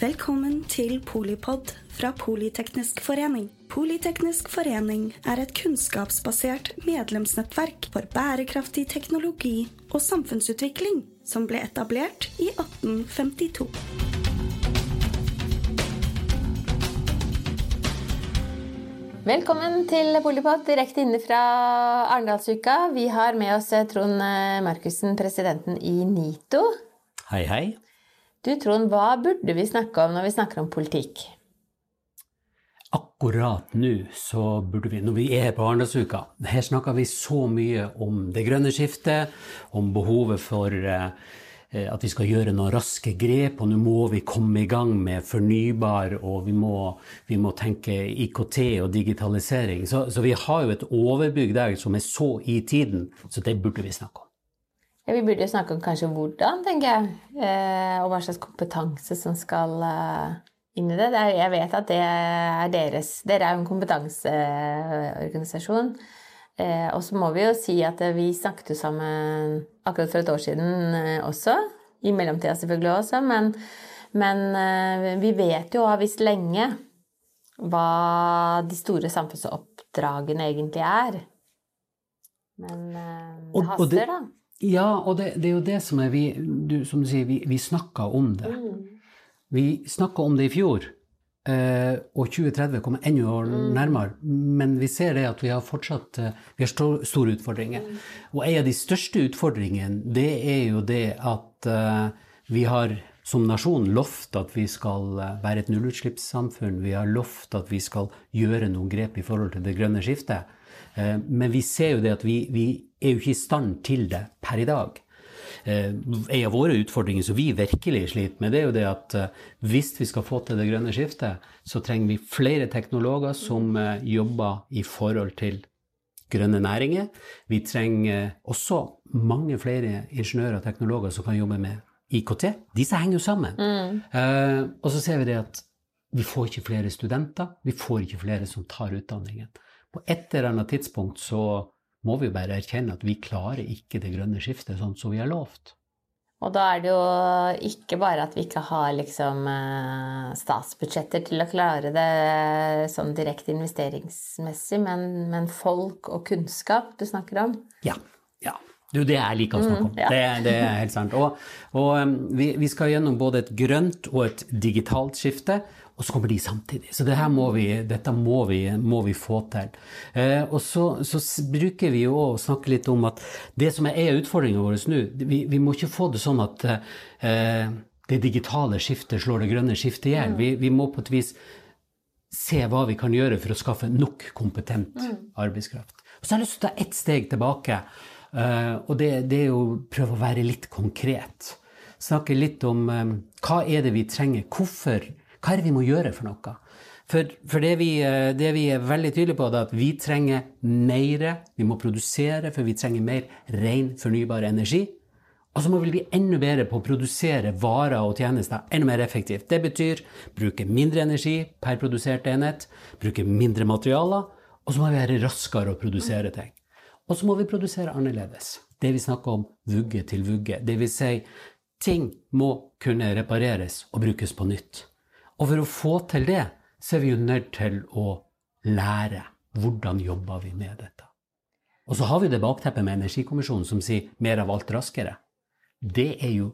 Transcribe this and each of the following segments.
Velkommen til Polipod fra Politeknisk forening. Politeknisk forening er et kunnskapsbasert medlemsnettverk for bærekraftig teknologi og samfunnsutvikling som ble etablert i 1852. Velkommen til Polipod direkte inne fra Arendalsuka. Vi har med oss eh, Trond eh, Markussen, presidenten i NITO. Hei, hei. Du Trond, hva burde vi snakke om når vi snakker om politikk? Akkurat nå så burde vi, når vi er på Arendalsuka Her snakker vi så mye om det grønne skiftet, om behovet for eh, at vi skal gjøre noen raske grep, og nå må vi komme i gang med fornybar, og vi må, vi må tenke IKT og digitalisering. Så, så, vi har jo et overbygg der som er så i tiden, så det burde vi snakke om. Ja, vi burde jo snakke om kanskje hvordan, tenker jeg, eh, og hva slags kompetanse som skal eh, inn i det. det er, jeg vet at det er deres Dere er jo en kompetanseorganisasjon. Eh, og så må vi jo si at eh, vi snakket jo sammen akkurat for et år siden eh, også. I mellomtida selvfølgelig også, men, men eh, vi vet jo og har visst lenge hva de store samfunnsoppdragene egentlig er. Men det haster, da. Ja, og det, det er jo det som er vi, du, Som du sier, vi, vi snakka om det. Mm. Vi snakka om det i fjor, eh, og 2030 kommer enda Mm. nærmere. Men vi ser det at vi har fortsatt eh, vi har stor, store utfordringer. Mm. Og en av de største utfordringene, det er jo det at eh, vi har som nasjon lovt at vi skal eh, være et nullutslippssamfunn. Vi har lovt at vi skal gjøre noen grep i forhold til det grønne skiftet. Eh, Men vi ser jo det at vi, vi er jo ikke i stand til det per i dag. Eh, En av våre utfordringer som vi virkelig sliter med, det er jo det at eh, hvis vi skal få til det grønne skiftet, så trenger vi flere teknologer som jobber i forhold til grønne næringer. Vi trenger også mange flere ingeniører og teknologer som kan jobbe med IKT. Disse henger jo sammen. Eh, og så ser vi det at vi får ikke flere studenter, vi får ikke flere som tar utdanningen. På et eller annet tidspunkt så må vi bare erkjenne at vi klarer ikke det grønne skiftet sånn som vi har lovt. Og da er det jo ikke bare at vi ikke har liksom eh, statsbudsjetter til å klare det sånn direkte investeringsmessig, men, men folk og kunnskap du snakker om. Ja. ja. Det er like det jeg liker å snakke om. Mm, ja. det, det er helt sant. Og, og um, vi, vi skal gjennom både et grønt og et digitalt skifte, og så kommer de samtidig. Så det her må vi, dette må vi, må vi få til. Eh, og så, så bruker vi jo å snakke litt om at det som er utfordringene våre nå, vi, vi må ikke få det sånn at eh, det digitale skiftet slår det grønne skiftet i hjel. Vi, vi må på et vis se hva vi kan gjøre for å skaffe nok kompetent arbeidskraft. Og så har jeg lyst til å ta ett steg tilbake, eh, og det, det er å prøve å være litt konkret. Snakke litt om eh, hva er det vi trenger, hvorfor, hva er det vi må gjøre for noe? For, for det, vi, eh, det vi er veldig tydelige på, er at vi trenger mer, vi må produsere, for vi trenger mer ren, fornybar energi. Og så må vi bli enda bedre på å produsere varer og tjenester enda mer effektivt. Det betyr bruke mindre energi per produsert enhet, bruke mindre materialer, og så må vi være raskere å produsere ting. Og så må vi produsere annerledes. Det vi snakker om vugge til vugge. Det vil si, ting må kunne repareres og brukes på nytt. Og for å få til det, så er vi jo nødt til å lære hvordan jobber vi med dette. Og så har vi det bakteppet med Energikommisjonen som sier mer av alt raskere. Det er jo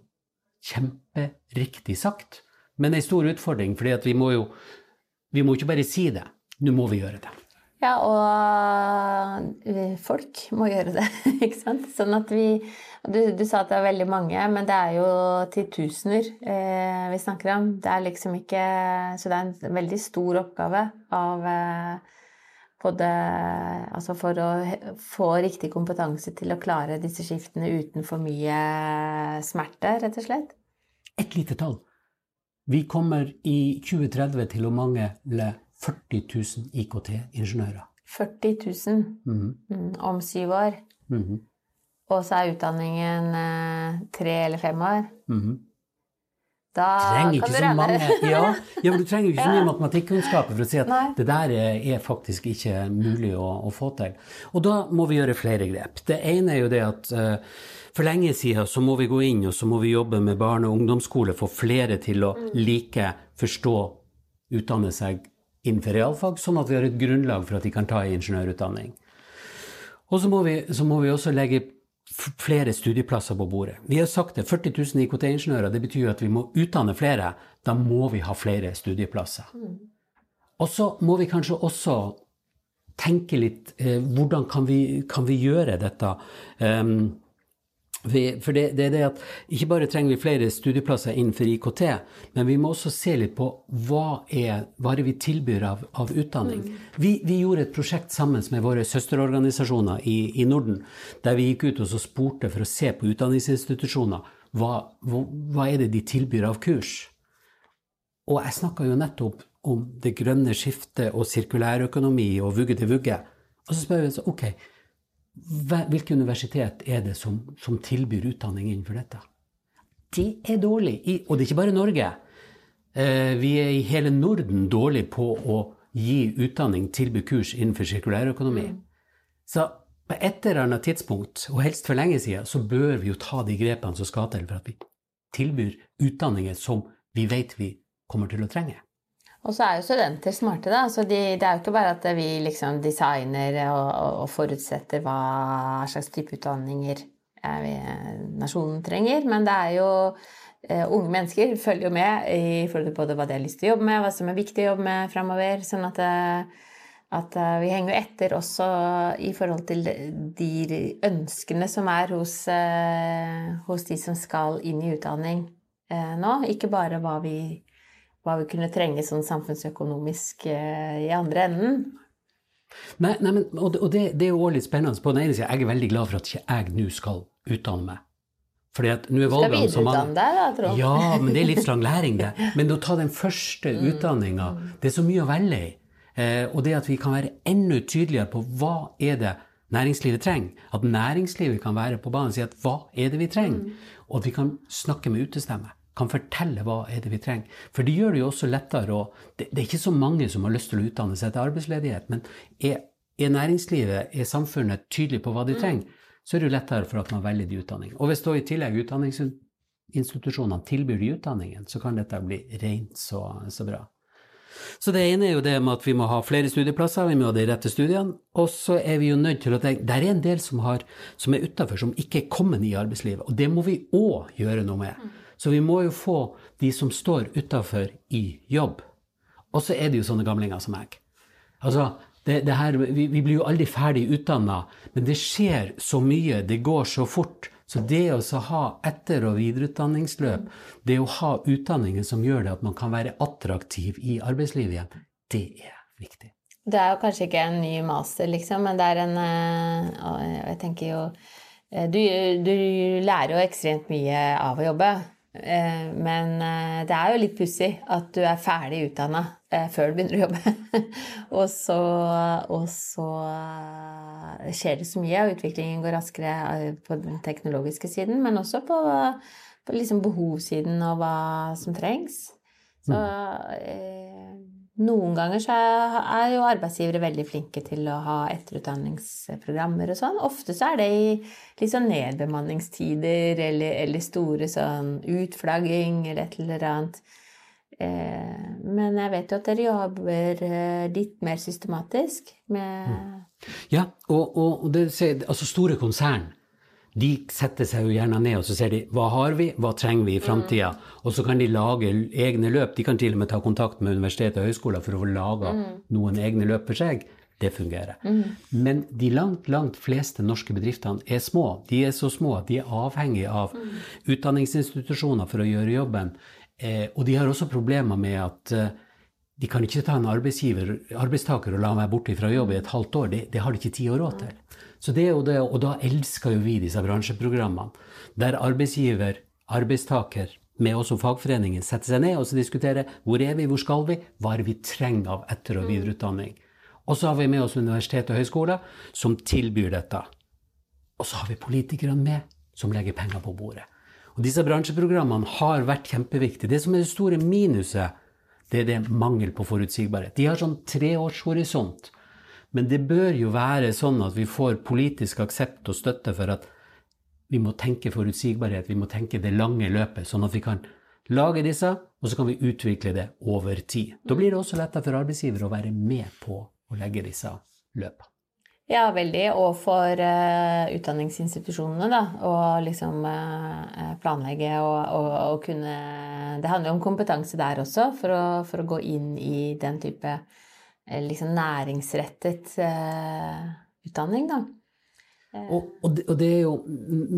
kjemperiktig sagt, men en stor utfordring, fordi vi må jo vi må ikke bare si det, nå må vi gjøre det. Ja, og folk må gjøre det, ikke sant? Sånn at vi du, du sa at det er veldig mange, men det er jo titusener eh, vi snakker om. Det er liksom ikke Så det er en veldig stor oppgave av eh, både Altså for å få riktig kompetanse til å klare disse skiftene uten for mye smerte, rett og slett. Et lite tall. Vi kommer i 2030 til å mangle 40 000 IKT-ingeniører. 40 000 mm. mm, om syv år. mhm, Og så er utdanningen eh, tre eller fem år. -hmm. Da trenger kan du regne. ja, ja, men Du trenger ikke så mye matematikkunnskaper for å si at Nei. det der er, er faktisk ikke mulig å, å få til. Og da må vi gjøre flere grep. Det ene er jo det at eh, for lenge siden så må vi gå inn og så må vi jobbe med barne- og ungdomsskole, få flere til å like, forstå, utdanne seg innenfor realfag, sånn at vi har et grunnlag for at de kan ta en ingeniørutdanning. Og så må vi, så må vi også legge flere studieplasser på bordet. Vi har sagt det, 40 000 IKT-ingeniører, det betyr at vi må utdanne flere. Da må vi ha flere studieplasser. Og så må vi kanskje også tenke litt eh, hvordan kan vi, kan vi gjøre dette? Vi, for det, det er det at ikke bare trenger vi flere studieplasser innenfor IKT, men vi må også se litt på hva er, hva er vi tilbyr av, av utdanning. Vi, vi gjorde et prosjekt sammen med våre søsterorganisasjoner i, i Norden, der vi gikk ut og så spurte for å se på utdanningsinstitusjoner hva, hva, hva er det de tilbyr av kurs. Og jeg snakka jo nettopp om det grønne skiftet og sirkulærøkonomi og vugge til vugge. Og så spør vi så, ok, hvilke universitet er det som, som tilbyr utdanning innenfor dette? Det er dårlig. I, og det er ikke bare Norge. Eh, vi er i hele Norden dårlig på å gi utdanning, tilby kurs innenfor sirkulærøkonomi. Så på et eller annet tidspunkt, og helst for lenge siden, så bør vi jo ta de grepene som skal til for at vi tilbyr utdanninger som vi vet vi kommer til å trenge. Og så er jo studenter smarte, da. Så de, det er jo ikke bare at vi liksom designer og, og, forutsetter hva slags type utdanninger eh, vi- nasjonen trenger, men det er jo eh, Unge mennesker følger jo med i forhold til både hva de har lyst til å jobbe med, hva som er viktig å jobbe med framover. Sånn at, eh, at vi henger jo etter også i forhold til de ønskene som er hos, hos de som skal inn i utdanning nå. Ikke bare hva vi hva vi kunne trenge sånn samfunnsøkonomisk eh, i andre enden. Nei, nei, men, og det, det, det er jo litt spennende. På den ene siden, jeg er veldig glad for at ikke jeg nå skal utdanne meg. Fordi at nå er valgene mange videreutdanne deg, da, Trond? Ja, men det er livslang læring, det. Men å ta den første utdanninga, det er så mye å velge i. Eh, og det at vi kan være enda tydeligere på hva er det næringslivet trenger. At næringslivet kan være på banen og si at hva er det vi trenger? Og at vi kan snakke med utestemme. Kan fortelle hva er det vi trenger. For det gjør det jo også lettere å det, det er ikke så mange som har lyst til å utdanne seg til arbeidsledighet, men er, er næringslivet, er samfunnet tydelig på hva de trenger, så er det jo lettere for at man velger de utdanningene. Og hvis da i tillegg utdanningsinstitusjonene tilbyr de utdanningene, så kan dette bli rent så, så bra. Så det ene er jo det med at vi må ha flere studieplasser, vi må ha de rette studiene. Og så er vi jo nødt til å tenke Der er en del som, har, som er utafor, som ikke er kommet i arbeidslivet. Og det må vi òg gjøre noe med. Så vi må jo få de som står utafor, i jobb. Og så er det jo sånne gamlinger som meg. Altså, det, det her, vi, vi blir jo aldri ferdig utdanna, men det skjer så mye, det går så fort. Så det å ha etter- og videreutdanningsløp, det å ha utdanninger som gjør det at man kan være attraktiv i arbeidslivet igjen, det er viktig. Det er jo kanskje ikke en ny master, liksom, men det er en eh, og Jeg tenker jo eh, du, du lærer jo ekstremt mye av å jobbe. Eh, Men eh, det er jo litt pussig at du er ferdig utdanna før du begynner å jobbe. og så, og så eh, skjer det så mye, og utviklingen går raskere eh, på den teknologiske siden, men også på, på liksom behovssiden og hva som trengs. Så eh, noen ganger så er jo arbeidsgivere veldig flinke til å ha etterutdanningsprogrammer og sånn. Ofte så er det i litt sånn nedbemanningstider eller, eller store sånn utflagging eller et eller annet. Eh, men jeg vet jo at dere jobber eh, litt mer systematisk med Ja, og, og det, altså store konsern de setter seg jo gjerne ned og så ser de hva har vi, hva trenger vi i framtida. Og så kan de lage egne løp. De kan til og med ta kontakt med universitet og høyskoler for å få laga noen egne løp for seg. Det fungerer. Men de langt, langt fleste norske bedriftene er små. De er så små at de er avhengige av utdanningsinstitusjoner for å gjøre jobben. Eh, og de har også problemer med at eh, de kan ikke ta en arbeidstaker og la meg borte fra jobb i et halvt år. Det, det har de ikke tid og råd til. Så det er jo det, Og da elsker jo vi disse bransjeprogrammene, der arbeidsgiver, arbeidstaker, med oss som fagforeningen, setter seg ned og diskuterer hvor er vi, hvor skal vi, hva er det vi trenger av etter- og videreutdanning. Og så har vi med oss universitet og høyskoler som tilbyr dette. Og så har vi politikerne med, som legger penger på bordet. Og disse bransjeprogrammene har vært kjempeviktige. Det som er det store minuset, det er det mangel på forutsigbarhet. De har sånn treårshorisont. Men det bør jo være sånn at vi får politisk aksept og støtte for at vi må tenke forutsigbarhet, vi må tenke det lange løpet, sånn at vi kan lage disse, og så kan vi utvikle det over tid. Da blir det også lettere for arbeidsgiver å være med på å legge disse løpene. Ja, veldig. Og for uh, utdanningsinstitusjonene, da. Å liksom uh, planlegge og, og, og, kunne Det handler jo om kompetanse der også, for å, for å gå inn i den type uh, liksom næringsrettet utdanning, da. Og, og, det, og, det, er jo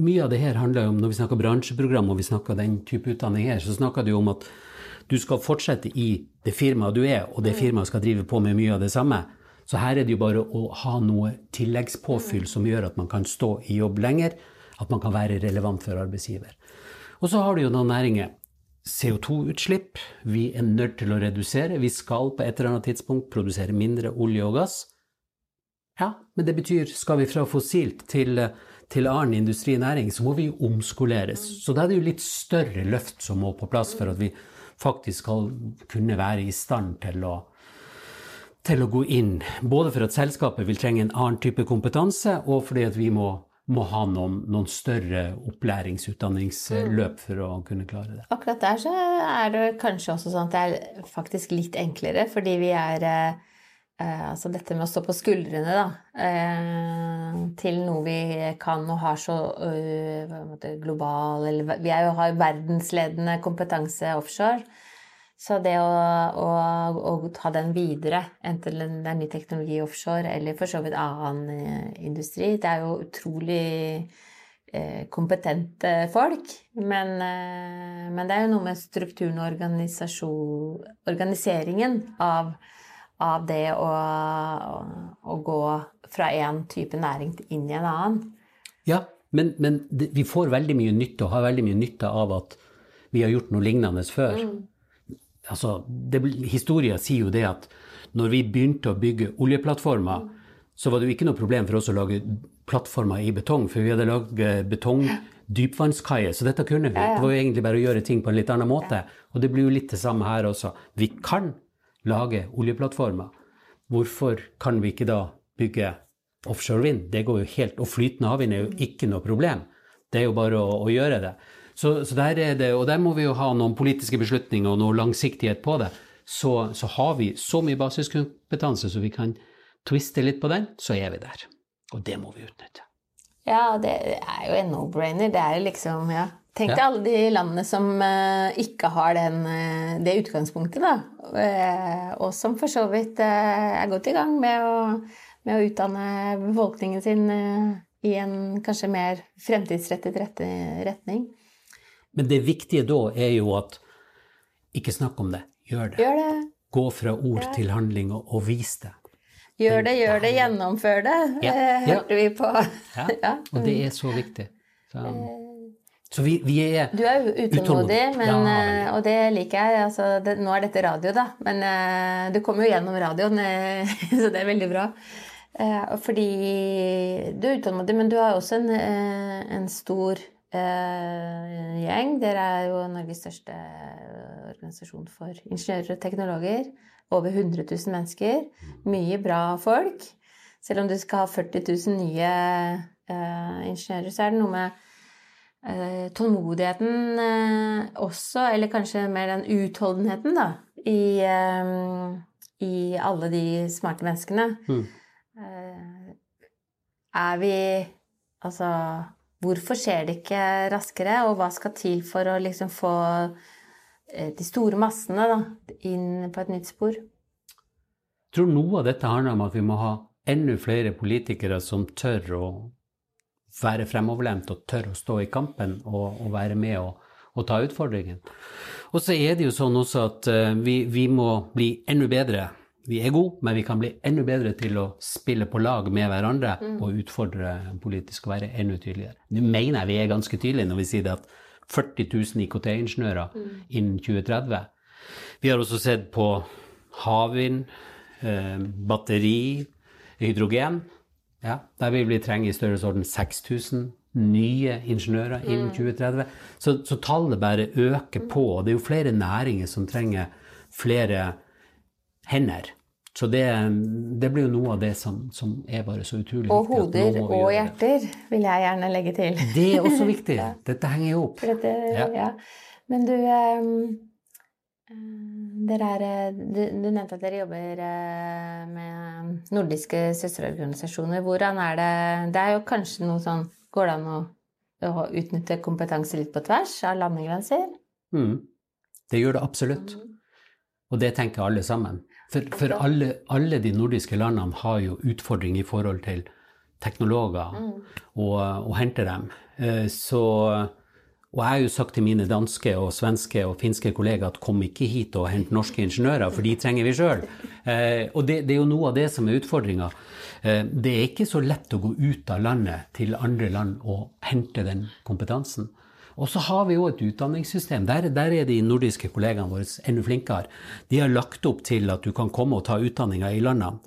Mye av det her handler jo om Når vi snakker bransjeprogram og vi snakker den type utdanning her, så snakker det jo om at du skal fortsette i det firmaet du er, og det mm. firmaet skal drive på med mye av det samme. Så her er det jo bare å ha noe tilleggspåfyll som gjør at man kan stå i jobb lenger, at man kan være relevant for arbeidsgiver. Og så har du jo noen næringer. CO2-utslipp. Vi er nødt til å redusere. Vi skal på et eller annet tidspunkt produsere mindre olje og gass. Ja, men det betyr skal vi fra fossilt til, til annen industrinæring, så må vi jo omskoleres. Så da er det jo litt større løft som må på plass for at vi faktisk skal kunne være i stand til å til å gå inn, både for at selskapet vil trenge en annen type kompetanse, og fordi at vi må, må ha noen, noen, større opplærings-utdanningsløp mm. for å kunne klare det. Akkurat der så er det kanskje også sånn at det er faktisk litt enklere, fordi vi er eh, Altså dette med å stå på skuldrene, da, eh, til noe vi kan og har så øh, global Eller vi er jo, har verdensledende kompetanse offshore. Så det å, å, å, ta den videre, enten det er ny teknologi offshore eller for så vidt annen eh, industri, det er jo utrolig eh, kompetente folk. Men, eh, men, det er jo noe med strukturen og organiseringen av, av det å, å, gå fra én type næring inn i en annen. Ja, men, men vi får veldig mye nytte og har veldig mye nytte av at vi har gjort noe lignende før. Mm altså, det, Historia sier jo det at når vi begynte å bygge oljeplattformer, så var det jo ikke noe problem for oss å lage plattformer i betong, for vi hadde lagd betong dypvannskaier, så dette kunne vi. Det var jo egentlig bare å gjøre ting på en litt annen måte. Og det blir jo litt det samme her også. Vi kan lage oljeplattformer. Hvorfor kan vi ikke da bygge offshore vind? Det går jo helt, Og flytende havvind er jo ikke noe problem. Det er jo bare å, å gjøre det. Så, så, der er det, og der må vi jo ha noen politiske beslutninger og noe langsiktighet på det. Så, så har vi så mye basiskompetanse så vi kan twiste litt på den, så er vi der. Og det må vi utnytte. Ja, det er jo en no-brainer. Det er liksom, ja. Tenk deg ja. alle de landene som uh, ikke har den, uh, det utgangspunktet, da. Uh, og som for så vidt er godt i gang med å, med å utdanne befolkningen sin i en kanskje mer fremtidsrettet retning. Men det viktige da er jo at ikke snakk om det, gjør det. Gjør det. Gå fra ord ja. til handling og, og vis det. Gjør det, gjør det, gjennomfør det, ja. hørte hørte vi på. ja. og det er så viktig. Så, så vi, vi, er Du er utålmodig, men, ja, og det liker jeg. Altså, det, nå er dette radio, da, men uh, du kommer jo gjennom radioen, så det er veldig bra. Uh, fordi du er utålmodig, men du har også en, en stor eh, gjeng. Dere er jo Norges største eh, organisasjon for ingeniører og teknologer. Over 100 000 mennesker. Mye bra folk. Selv om du skal ha 40 000 nye uh, ingeniører, så er det noe med uh, tålmodigheten uh, også, eller kanskje mer den utholdenheten, da, i, eh, i alle de smarte menneskene. Mm. er vi Altså Hvorfor skjer det ikke raskere, og hva skal til for å liksom få eh, de store massene da, inn på et nytt spor? Jeg tror noe av dette handler om at vi må ha enda flere politikere som tør å være fremoverlent og tør å stå i kampen og, og være med og, og, ta utfordringen. Og så er det jo sånn også at uh, vi, vi må bli enda bedre vi er gode, men vi kan bli enda bedre til å spille på lag med hverandre mm. og utfordre politisk og være enda tydeligere. Nå mener jeg vi er ganske tydelige når vi sier at 40 000 IKT-ingeniører mm. innen 2030. Vi har også sett på havvind, eh, batteri, hydrogen. Ja, der vil vi trenge i størrelsesorden 6000 nye ingeniører innen 2030. Så, så tallet bare øker på. og Det er jo flere næringer som trenger flere hender. Så det, det blir jo noe av det som, som er bare så utrolig Og viktig. Og hoder og hjerter, vil jeg gjerne legge til. Det er også viktig. Dette henger jo opp. Dette, Ja. ja. Men du, ehm, eh, dere er, eh, du, du nevnte at dere jobber eh, med nordiske søsterorganisasjoner. Hvordan er det Det er jo kanskje noe sånn Går det an å, å utnytte kompetanse litt på tvers av landegrenser? Mm. Det gjør det absolutt. Og det tenker alle sammen. For, for alle, alle de nordiske landene har jo utfordringer i forhold til teknologer og, og hente dem. Eh, Så, og jeg har jo sagt til mine danske og svenske og finske kollegaer at kom ikke hit og hent norske ingeniører, for de trenger vi sjøl. Og det, det er jo noe av det som er utfordringa. Det er ikke så lett å gå ut av landet til andre land og hente den kompetansen. Og så har vi jo et utdanningssystem. Der, der er de nordiske kollegaene våre enda flinkere. De har lagt opp til at du kan komme og ta utdanninga i landene.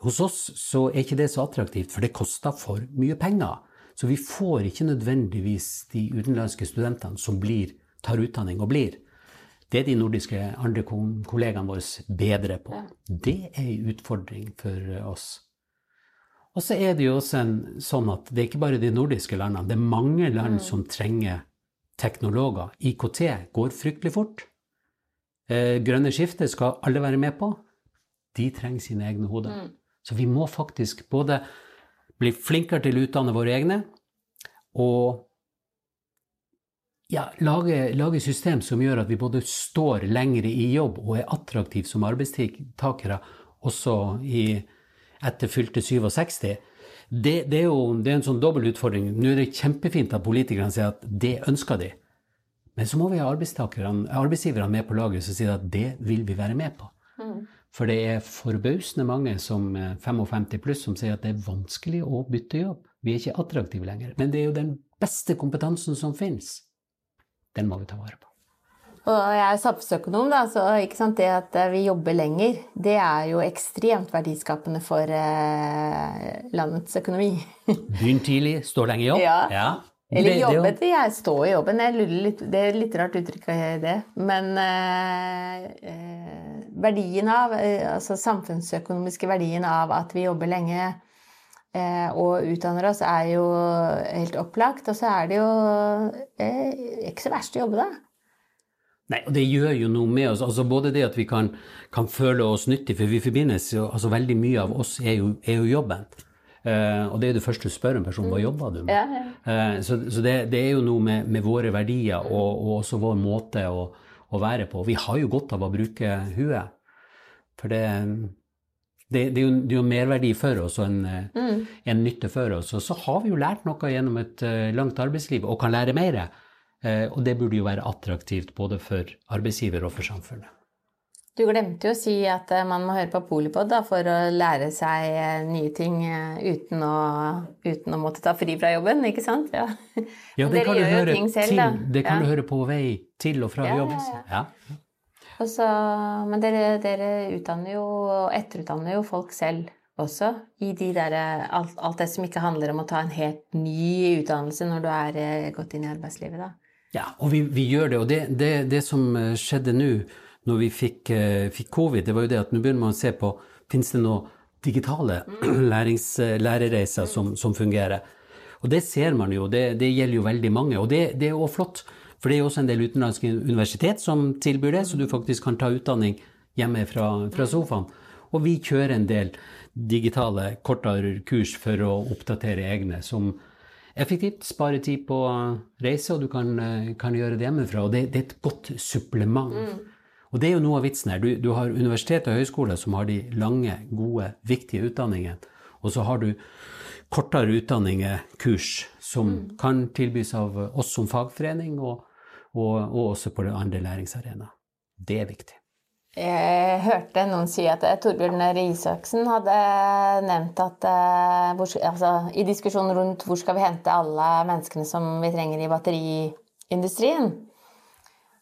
Hos oss så er ikke det så attraktivt, for det koster for mye penger. Så vi får ikke nødvendigvis de utenlandske studentene som blir, tar utdanning og blir. Det er de nordiske andre ko- kollegaene våre bedre på. Det er en utfordring for oss. Og så er det jo også en, sånn at det er ikke bare de nordiske landene. Det er mange land som trenger teknologer. IKT går fryktelig fort. Eh, grønne skiftet skal alle være med på. De trenger sine egne hoder. Så vi må faktisk både bli flinkere til å utdanne våre egne, og ja, lage, lage system som gjør at vi både står lengre i jobb og er attraktive som arbeidstakere også i, etter fylte 67. Det, det er jo det er en sånn dobbel utfordring. Nå er det kjempefint at politikerne sier at det ønsker de. Men så må vi ha arbeidsgiverne med på laget som sier at det vil vi være med på. For det er forbausende mange som eh, 55 pluss som sier at det er vanskelig å bytte jobb. Vi er ikke attraktive lenger. Men det er jo den beste kompetansen som finnes. Den må vi ta vare på. Og jeg er samfunnsøkonom, da, så sant, det at eh, vi jobber lenger, det er jo ekstremt verdiskapende for eh, landets økonomi. Begynn tidlig, stå lenge i jobb. Ja. Eller jobbe jobbet, jeg står i jobben. Litt, det er litt rart uttrykk å gjøre det. Men eh, eh, verdien av, eh, altså samfunnsøkonomiske verdien av at vi jobber lenge eh, og utdanner oss, er jo helt opplagt. Og så er det jo eh, ikke så verst å jobbe, da. Nei, og det gjør jo noe med oss. altså Både det at vi kan, kan føle oss nyttige, for vi forbindes jo altså Veldig mye av oss er jo, er jo jobben. Uh, og det er jo det første du spør en person hva jobber du med. Ja, ja. Uh, så så det, det er jo noe med, med våre verdier og, og også vår måte å, å være på. Vi har jo godt av å bruke huet. For det, det, det, er, jo, det er jo merverdi for oss og en, mm. en nytte for oss. Og så har vi jo lært noe gjennom et eh, langt arbeidsliv og kan lære mer. Eh, og det burde jo være attraktivt både for arbeidsgiver og for samfunnet. Du glemte jo å si at eh, man må høre på Polipod da, for å lære seg eh, nye ting uten å, uten å måtte ta fri fra jobben, ikke sant? Ja, Ja, det kan, du høre, selv, til, det kan Ja. du høre på vei til og fra Ja, ja, jobben. ja. Så, men dere, dere utdanner jo og etterutdanner jo folk selv også i de der, alt, alt det som ikke handler om å ta en helt ny utdannelse når du er gått inn i arbeidslivet. da. Ja, og vi, vi gjør det. Og det, det, det som eh, skjedde nå, når vi fikk, eh, fikk covid, det var jo det at nå begynner man å se på Fins det noen digitale lærings, eh, lærereiser som, som fungerer? Og det ser man jo, det, det gjelder jo veldig mange. Og det, det er jo flott, for det er jo også en del utenlandske universitet som tilbyr det, så du faktisk kan ta utdanning hjemme fra, fra sofaen. Og vi kjører en del digitale, kortere kurs for å oppdatere egne, som effektivt sparer tid på reise, og du kan, eh, kan gjøre det hjemmefra. Og det, det er et godt supplement. Og det er jo noe av vitsen her. Du, du har universitet og høyskoler som har de lange, gode, viktige utdanningene. Og så har du kortere utdanninger, kurs, som kan tilbys av oss som fagforening, og, og, og også på andre læringsarenaer. Det er viktig. Jeg hørte noen si at eh, Torbjørn Røe Isaksen hadde nevnt at eh, altså, i diskusjonen rundt hvor skal vi hente alle menneskene som vi trenger i batteriindustrien,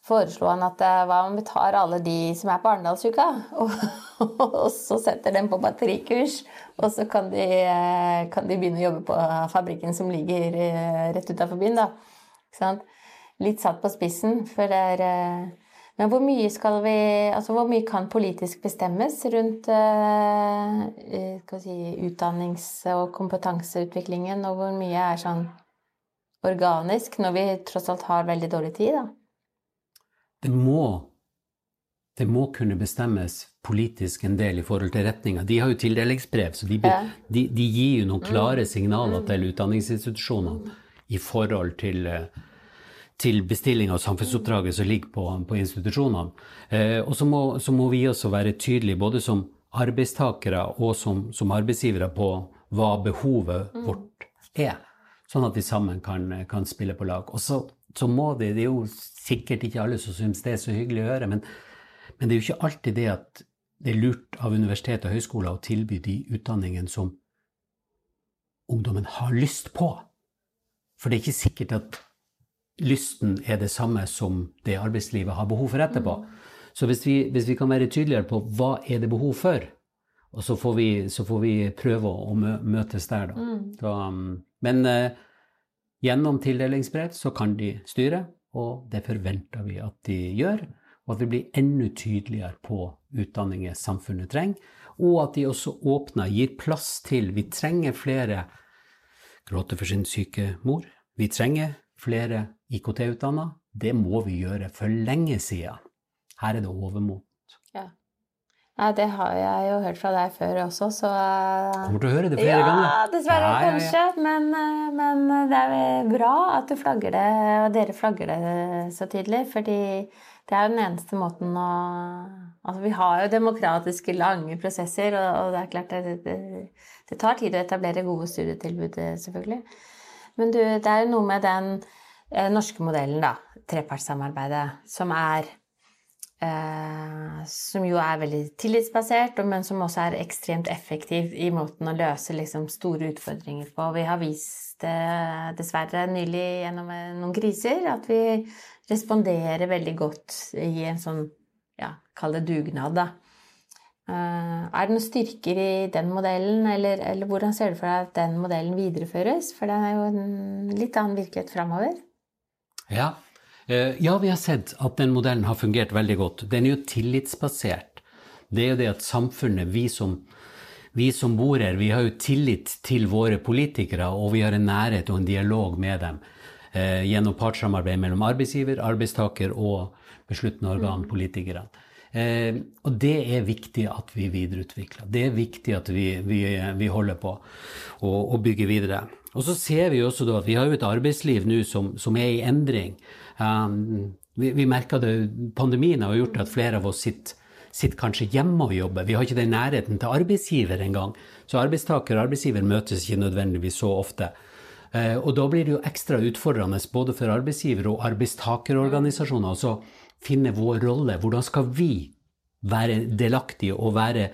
foreslo han at eh, hva om vi tar alle de som er på Arendalsuka, og, og, så setter dem på batterikurs, og så kan de, kan de, begynne å jobbe på fabrikken som ligger rett utafor byen, da. Litt satt på spissen, for det er Men hvor mye vi Altså hvor mye kan politisk bestemmes rundt uh, si, utdannings- og kompetanseutviklingen, og hvor mye er sånn organisk, når vi tross alt har veldig dårlig tid, da? det må, det må kunne bestemmes politisk en del i forhold til retninga. De har jo tildelingsbrev, så de, ja. de, de, gir jo noen mm. klare signaler mm. til utdanningsinstitusjonene i forhold til, til bestilling av samfunnsoppdraget som ligger på, på institusjonene. Eh, og så må, så må, vi også være tydelige både som arbeidstakere og som, som arbeidsgivere på hva behovet mm. vårt er. Sånn at vi sammen kan, kan spille på lag. Og så, så må det Det er jo sikkert ikke alle som syns det er så hyggelig å høre, men, men, det er jo ikke alltid det at det er lurt av universitet og høyskoler å tilby de utdanningene som ungdommen har lyst på. For det er ikke sikkert at lysten er det samme som det arbeidslivet har behov for etterpå. Mm. Så hvis vi, hvis vi, kan være tydeligere på hva er det behov for, og så får vi, så får vi prøve å møtes der, da. Mm. Um, men uh, gjennom tildelingsbrev så kan de styre, og det forventer vi at de gjør. Og at vi blir enda tydeligere på utdanninger samfunnet trenger. Og at de også åpner, gir plass til Vi trenger flere gråter for sin syke mor. Vi trenger flere IKT-utdanna. Det må vi gjøre for lenge siden. Her er det overmot. Nei, det har jeg jo hørt fra deg før også, så Kommer til å høre det flere ja, ganger. Ja, dessverre, ja, ja, kanskje. Men, eh, men, det er bra at du flagger det, og dere flagger det så tydelig. Fordi det er jo den eneste måten å Altså, vi har jo demokratiske, lange prosesser, og, og det er klart det, det, det, tar tid å etablere gode studietilbud, selvfølgelig. Men du, det er jo noe med den eh, norske modellen, da, trepartssamarbeidet, som er Eh, som jo er veldig tillitsbasert, men som også er ekstremt effektiv i måten å løse liksom, store utfordringer på. Vi har vist det dessverre nylig gjennom eh, noen kriser at vi responderer veldig godt i en sånn ja, kall det dugnad, da. Uh, er det noen styrker i den modellen, eller, eller, hvordan ser du for deg at den modellen videreføres? For det er jo en litt annen virkelighet framover. Ja, Eh, ja, vi har sett at den modellen har fungert veldig godt. Den er jo tillitsbasert. Det er jo det at samfunnet, vi som, vi som bor her, vi har jo tillit til våre politikere, og vi har en nærhet og en dialog med dem eh, gjennom partssamarbeid mellom arbeidsgiver, arbeidstaker og besluttende organ, mm. politikerne. Eh, og det er viktig at vi videreutvikler. Det er viktig at vi, vi, vi holder på å bygge videre. Og så ser vi også da at vi har jo et arbeidsliv nå som, som er i endring. Um, vi, vi merker det, Pandemien har gjort at flere av oss sitter, sitter kanskje hjemme og jobber. Vi har ikke den nærheten til arbeidsgiver engang. Så arbeidstaker og arbeidsgiver møtes ikke nødvendigvis så ofte. Uh, og da blir det jo ekstra utfordrende både for arbeidsgiver og arbeidstakerorganisasjoner å finne vår rolle. Hvordan skal vi være delaktige og være,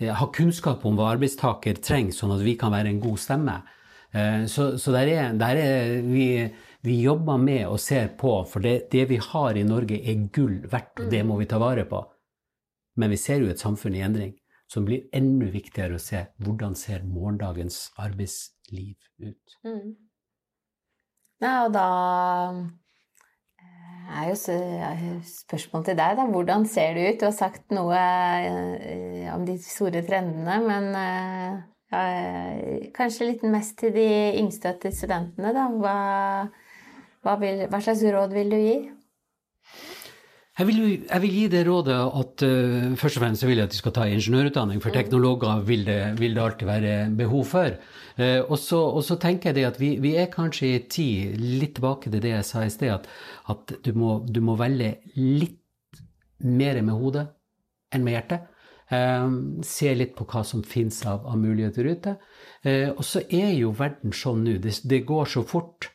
uh, ha kunnskap om hva arbeidstaker trenger, sånn at vi kan være en god stemme? Uh, så, så der er, der er vi vi jobber med og ser på, for det, det, vi har i Norge er gull verdt, og det må vi ta vare på. Men vi ser jo et samfunn i endring som blir enda viktigere å se hvordan ser morgendagens arbeidsliv ut. Mm. Ja, og da eh, er jo spørsmålet til deg, da. Hvordan ser det ut? Du har sagt noe eh, om de store trendene, men eh, ja, kanskje litt mest til de yngste studentene, da. Hva, hva, vil, hva, slags råd vil du gi? Jeg vil, jeg vil gi det rådet at uh, først og fremst vil jeg at de skal ta ingeniørutdanning, for mm. teknologer vil det, vil det alltid være behov for. Uh, og, så, tenker jeg det at vi, vi, er kanskje i tid, litt tilbake til det jeg sa i sted, at, at du, må, du, må, velge litt mer med hodet enn med hjertet. Uh, se litt på hva som finnes av, av muligheter ute. og så er jo verden sånn nå. Det, det går så fort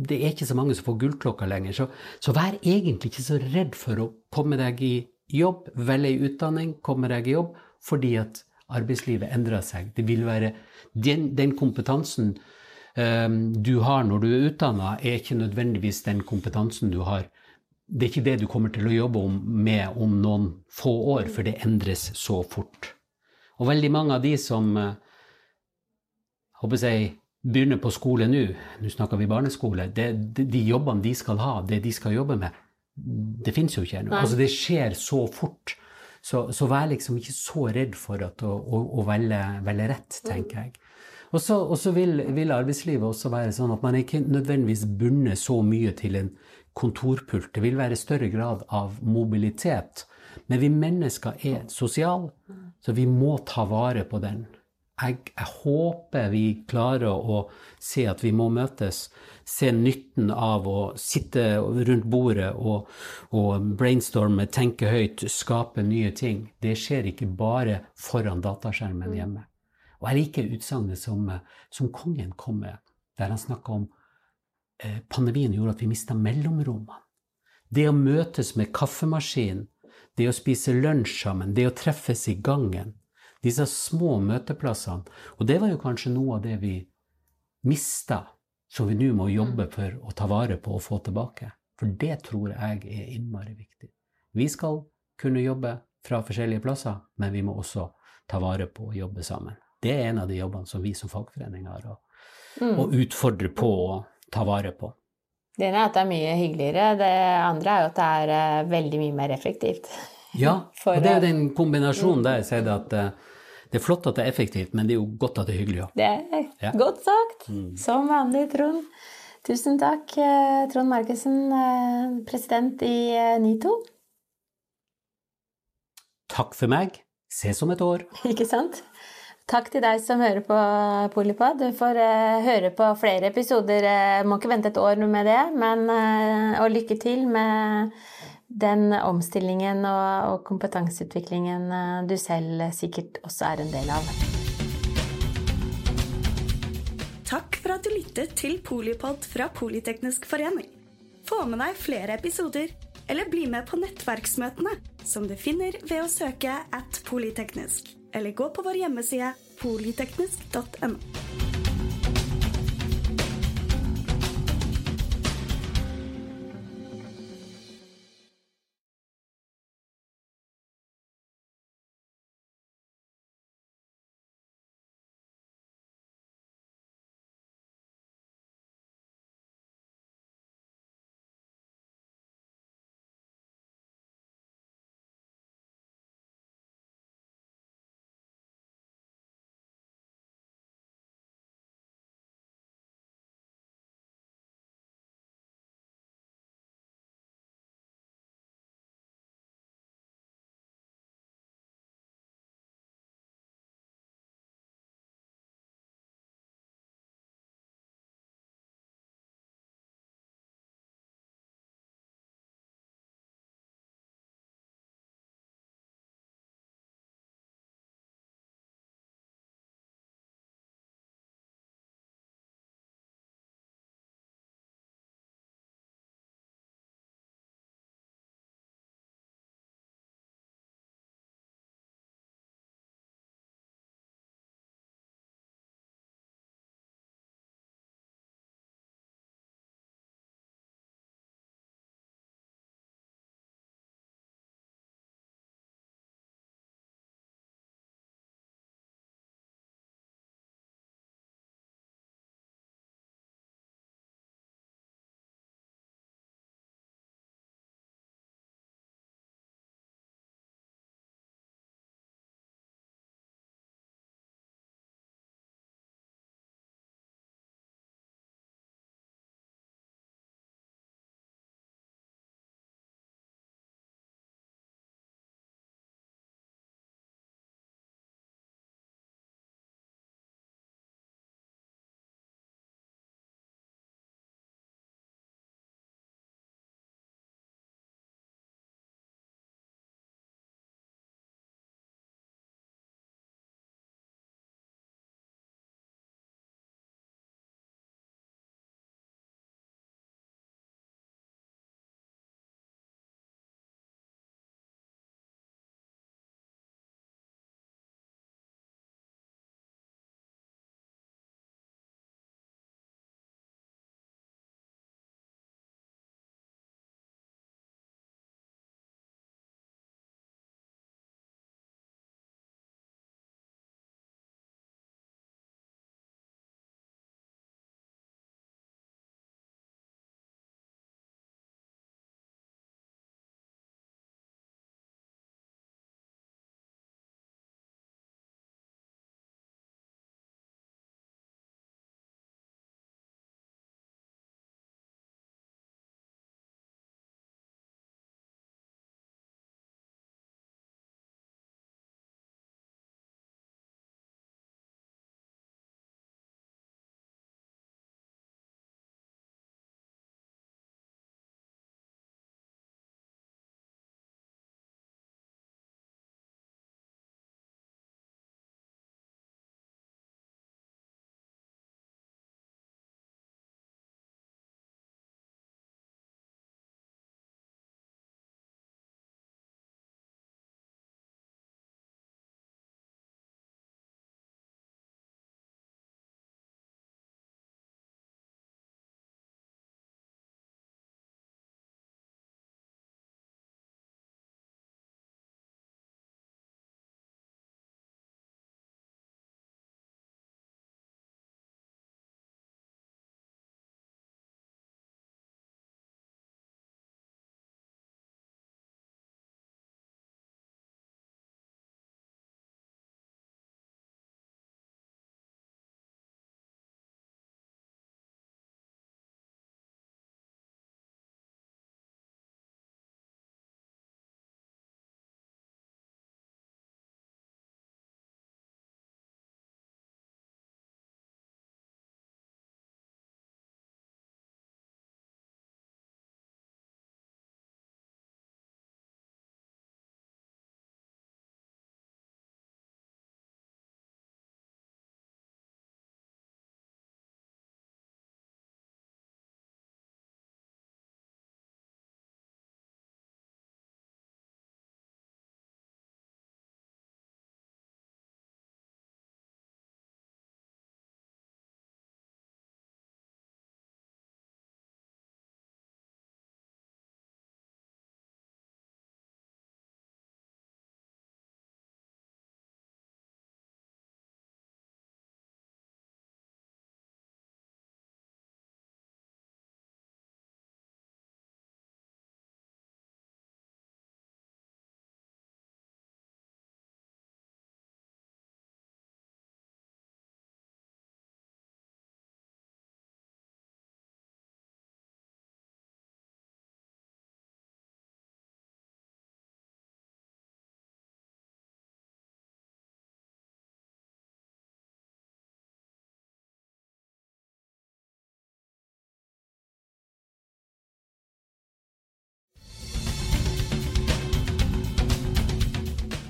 det er ikke så mange som får gullklokka lenger. Så, så, vær egentlig ikke så redd for å komme deg i jobb, velge ei utdanning, komme deg i jobb, fordi at arbeidslivet endrer seg. Det vil være Den, den kompetansen um, du har når du er utdanna, er ikke nødvendigvis den kompetansen du har det er ikke det du kommer til å jobbe med om noen få år, for det endres så fort. Og veldig mange av de som håper jeg, begynner på skole nå, nå snakker vi barneskole, det, de, de jobbene de skal ha, det de skal jobbe med, det fins jo ikke ennå. Altså, det skjer så fort. Så, så, vær liksom ikke så redd for å, å, å velge, velge, rett, tenker jeg. Og så vil, vil, arbeidslivet også være sånn at man ikke nødvendigvis bundet så mye til en kontorpult. Det vil være større grad av mobilitet. Men vi mennesker er sosiale, så vi må ta vare på den jeg, jeg, håper vi klarer å se at vi må møtes, se nytten av å sitte rundt bordet og, og brainstorme, tenke høyt, skape nye ting. Det skjer ikke bare foran dataskjermen hjemme. Og jeg liker utsagnet som, som, kongen kom med, der han snakka om eh, pandemien gjorde at vi mista mellomrommene. Det å møtes med kaffemaskinen, det å spise lunsj sammen, det å treffes i gangen, disse små møteplassene. Og det var jo kanskje noe av det vi mista, som vi nå må jobbe mm. for å ta vare på og få tilbake. For det tror jeg er innmari viktig. Vi skal kunne jobbe fra forskjellige plasser, men vi må også ta vare på å jobbe sammen. Det er en av de jobbene som vi som fagforening har å, mm. å utfordre på å ta vare på. Det ene er at det er mye hyggeligere. Det andre er jo at det er eh, veldig mye mer effektivt. Ja, og det er den kombinasjonen der jeg sier at eh, det er flott at det er effektivt, men det er jo godt at det er hyggelig òg. Det er ja. godt sagt. Mm. Som vanlig, Trond. Tusen takk, eh, Trond Markussen, eh, president i eh, NITO. Takk for meg. Ses om et år. Ikke sant? Takk til deg som hører på Polipod. Du får høre på flere episoder. Må ikke vente et år med det, men og lykke til med den omstillingen og, og kompetanseutviklingen eh, du selv sikkert også er en del av. Takk for at du lyttet til Polipod fra Politeknisk forening. Få med deg flere episoder, eller bli med på nettverksmøtene, som du finner ved å søke at polyteknisk, eller gå på vår hjemmeside polyteknisk.no.